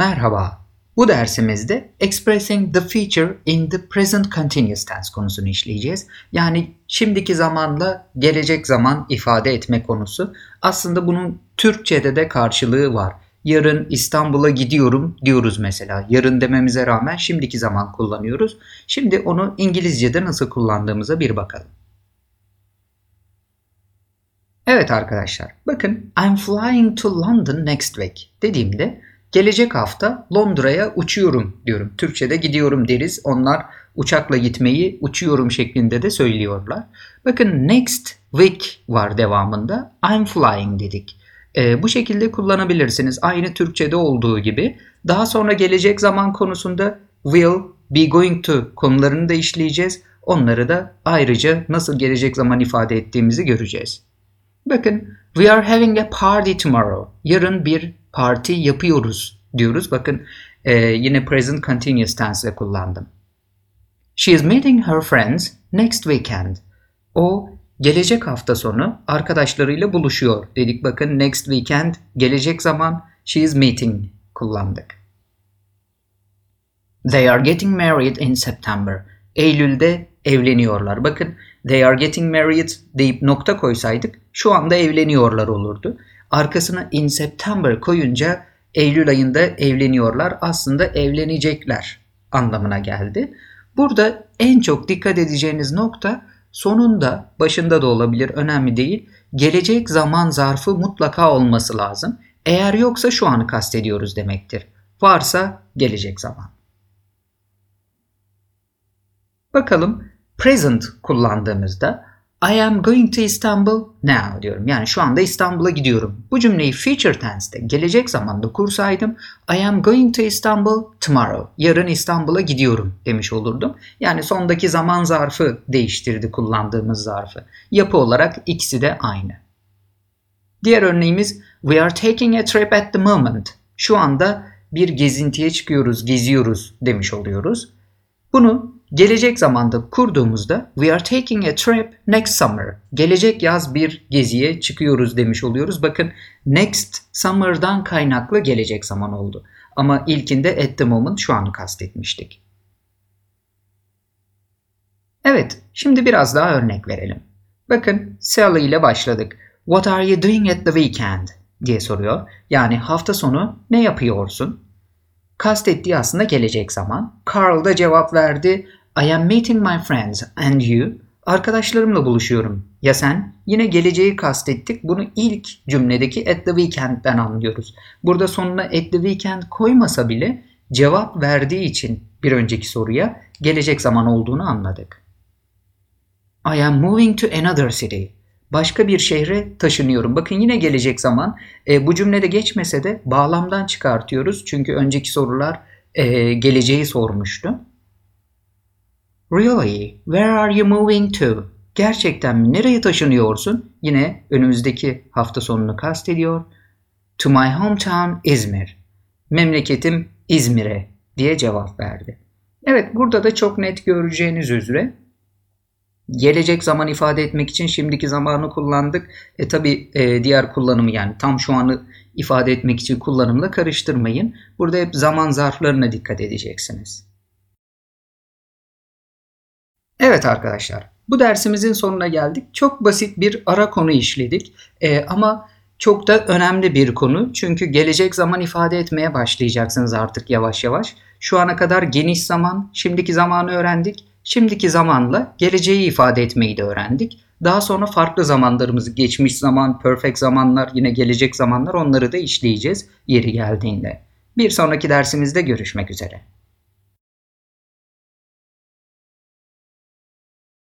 Merhaba. Bu dersimizde expressing the feature in the present continuous tense konusunu işleyeceğiz. Yani şimdiki zamanla gelecek zaman ifade etme konusu. Aslında bunun Türkçe'de de karşılığı var. Yarın İstanbul'a gidiyorum diyoruz mesela. Yarın dememize rağmen şimdiki zaman kullanıyoruz. Şimdi onu İngilizce'de nasıl kullandığımıza bir bakalım. Evet arkadaşlar, bakın I'm flying to London next week dediğimde gelecek hafta Londra'ya uçuyorum diyorum. Türkçe'de gidiyorum deriz. Onlar uçakla gitmeyi uçuyorum şeklinde de söylüyorlar. Bakın next week var devamında. I'm flying dedik. E, bu şekilde kullanabilirsiniz. Aynı Türkçe'de olduğu gibi. Daha sonra gelecek zaman konusunda will, be going to konularını da işleyeceğiz. Onları da ayrıca nasıl gelecek zaman ifade ettiğimizi göreceğiz. Bakın we are having a party tomorrow. Yarın bir parti yapıyoruz diyoruz. Bakın e, yine present continuous tense kullandım. She is meeting her friends next weekend. O gelecek hafta sonu arkadaşlarıyla buluşuyor dedik. Bakın next weekend gelecek zaman she is meeting kullandık. They are getting married in September. Eylül'de evleniyorlar. Bakın they are getting married deyip nokta koysaydık şu anda evleniyorlar olurdu. Arkasına in September koyunca Eylül ayında evleniyorlar. Aslında evlenecekler anlamına geldi. Burada en çok dikkat edeceğiniz nokta sonunda, başında da olabilir, önemli değil. Gelecek zaman zarfı mutlaka olması lazım. Eğer yoksa şu anı kastediyoruz demektir. Varsa gelecek zaman. Bakalım present kullandığımızda I am going to Istanbul now diyorum. Yani şu anda İstanbul'a gidiyorum. Bu cümleyi future tense'te gelecek zamanda kursaydım I am going to Istanbul tomorrow. Yarın İstanbul'a gidiyorum demiş olurdum. Yani sondaki zaman zarfı değiştirdi kullandığımız zarfı. Yapı olarak ikisi de aynı. Diğer örneğimiz We are taking a trip at the moment. Şu anda bir gezintiye çıkıyoruz, geziyoruz demiş oluyoruz. Bunu gelecek zamanda kurduğumuzda we are taking a trip next summer. Gelecek yaz bir geziye çıkıyoruz demiş oluyoruz. Bakın next summer'dan kaynaklı gelecek zaman oldu. Ama ilkinde at the moment şu anı kastetmiştik. Evet, şimdi biraz daha örnek verelim. Bakın Sally ile başladık. What are you doing at the weekend? diye soruyor. Yani hafta sonu ne yapıyorsun? Kastettiği aslında gelecek zaman. Carl da cevap verdi. I am meeting my friends and you. Arkadaşlarımla buluşuyorum. Ya sen? Yine geleceği kastettik. Bunu ilk cümledeki at the weekend'den anlıyoruz. Burada sonuna at the weekend koymasa bile cevap verdiği için bir önceki soruya gelecek zaman olduğunu anladık. I am moving to another city. Başka bir şehre taşınıyorum. Bakın yine gelecek zaman. E, bu cümlede geçmese de bağlamdan çıkartıyoruz. Çünkü önceki sorular e, geleceği sormuştu. Really? Where are you moving to? Gerçekten mi? Nereye taşınıyorsun? Yine önümüzdeki hafta sonunu kastediyor. To my hometown İzmir. Memleketim İzmir'e diye cevap verdi. Evet burada da çok net göreceğiniz üzere gelecek zaman ifade etmek için şimdiki zamanı kullandık. E tabi e, diğer kullanımı yani tam şu anı ifade etmek için kullanımla karıştırmayın. Burada hep zaman zarflarına dikkat edeceksiniz. Evet arkadaşlar, bu dersimizin sonuna geldik. Çok basit bir ara konu işledik ee, ama çok da önemli bir konu. Çünkü gelecek zaman ifade etmeye başlayacaksınız artık yavaş yavaş. Şu ana kadar geniş zaman, şimdiki zamanı öğrendik. Şimdiki zamanla geleceği ifade etmeyi de öğrendik. Daha sonra farklı zamanlarımızı, geçmiş zaman, perfect zamanlar, yine gelecek zamanlar onları da işleyeceğiz yeri geldiğinde. Bir sonraki dersimizde görüşmek üzere.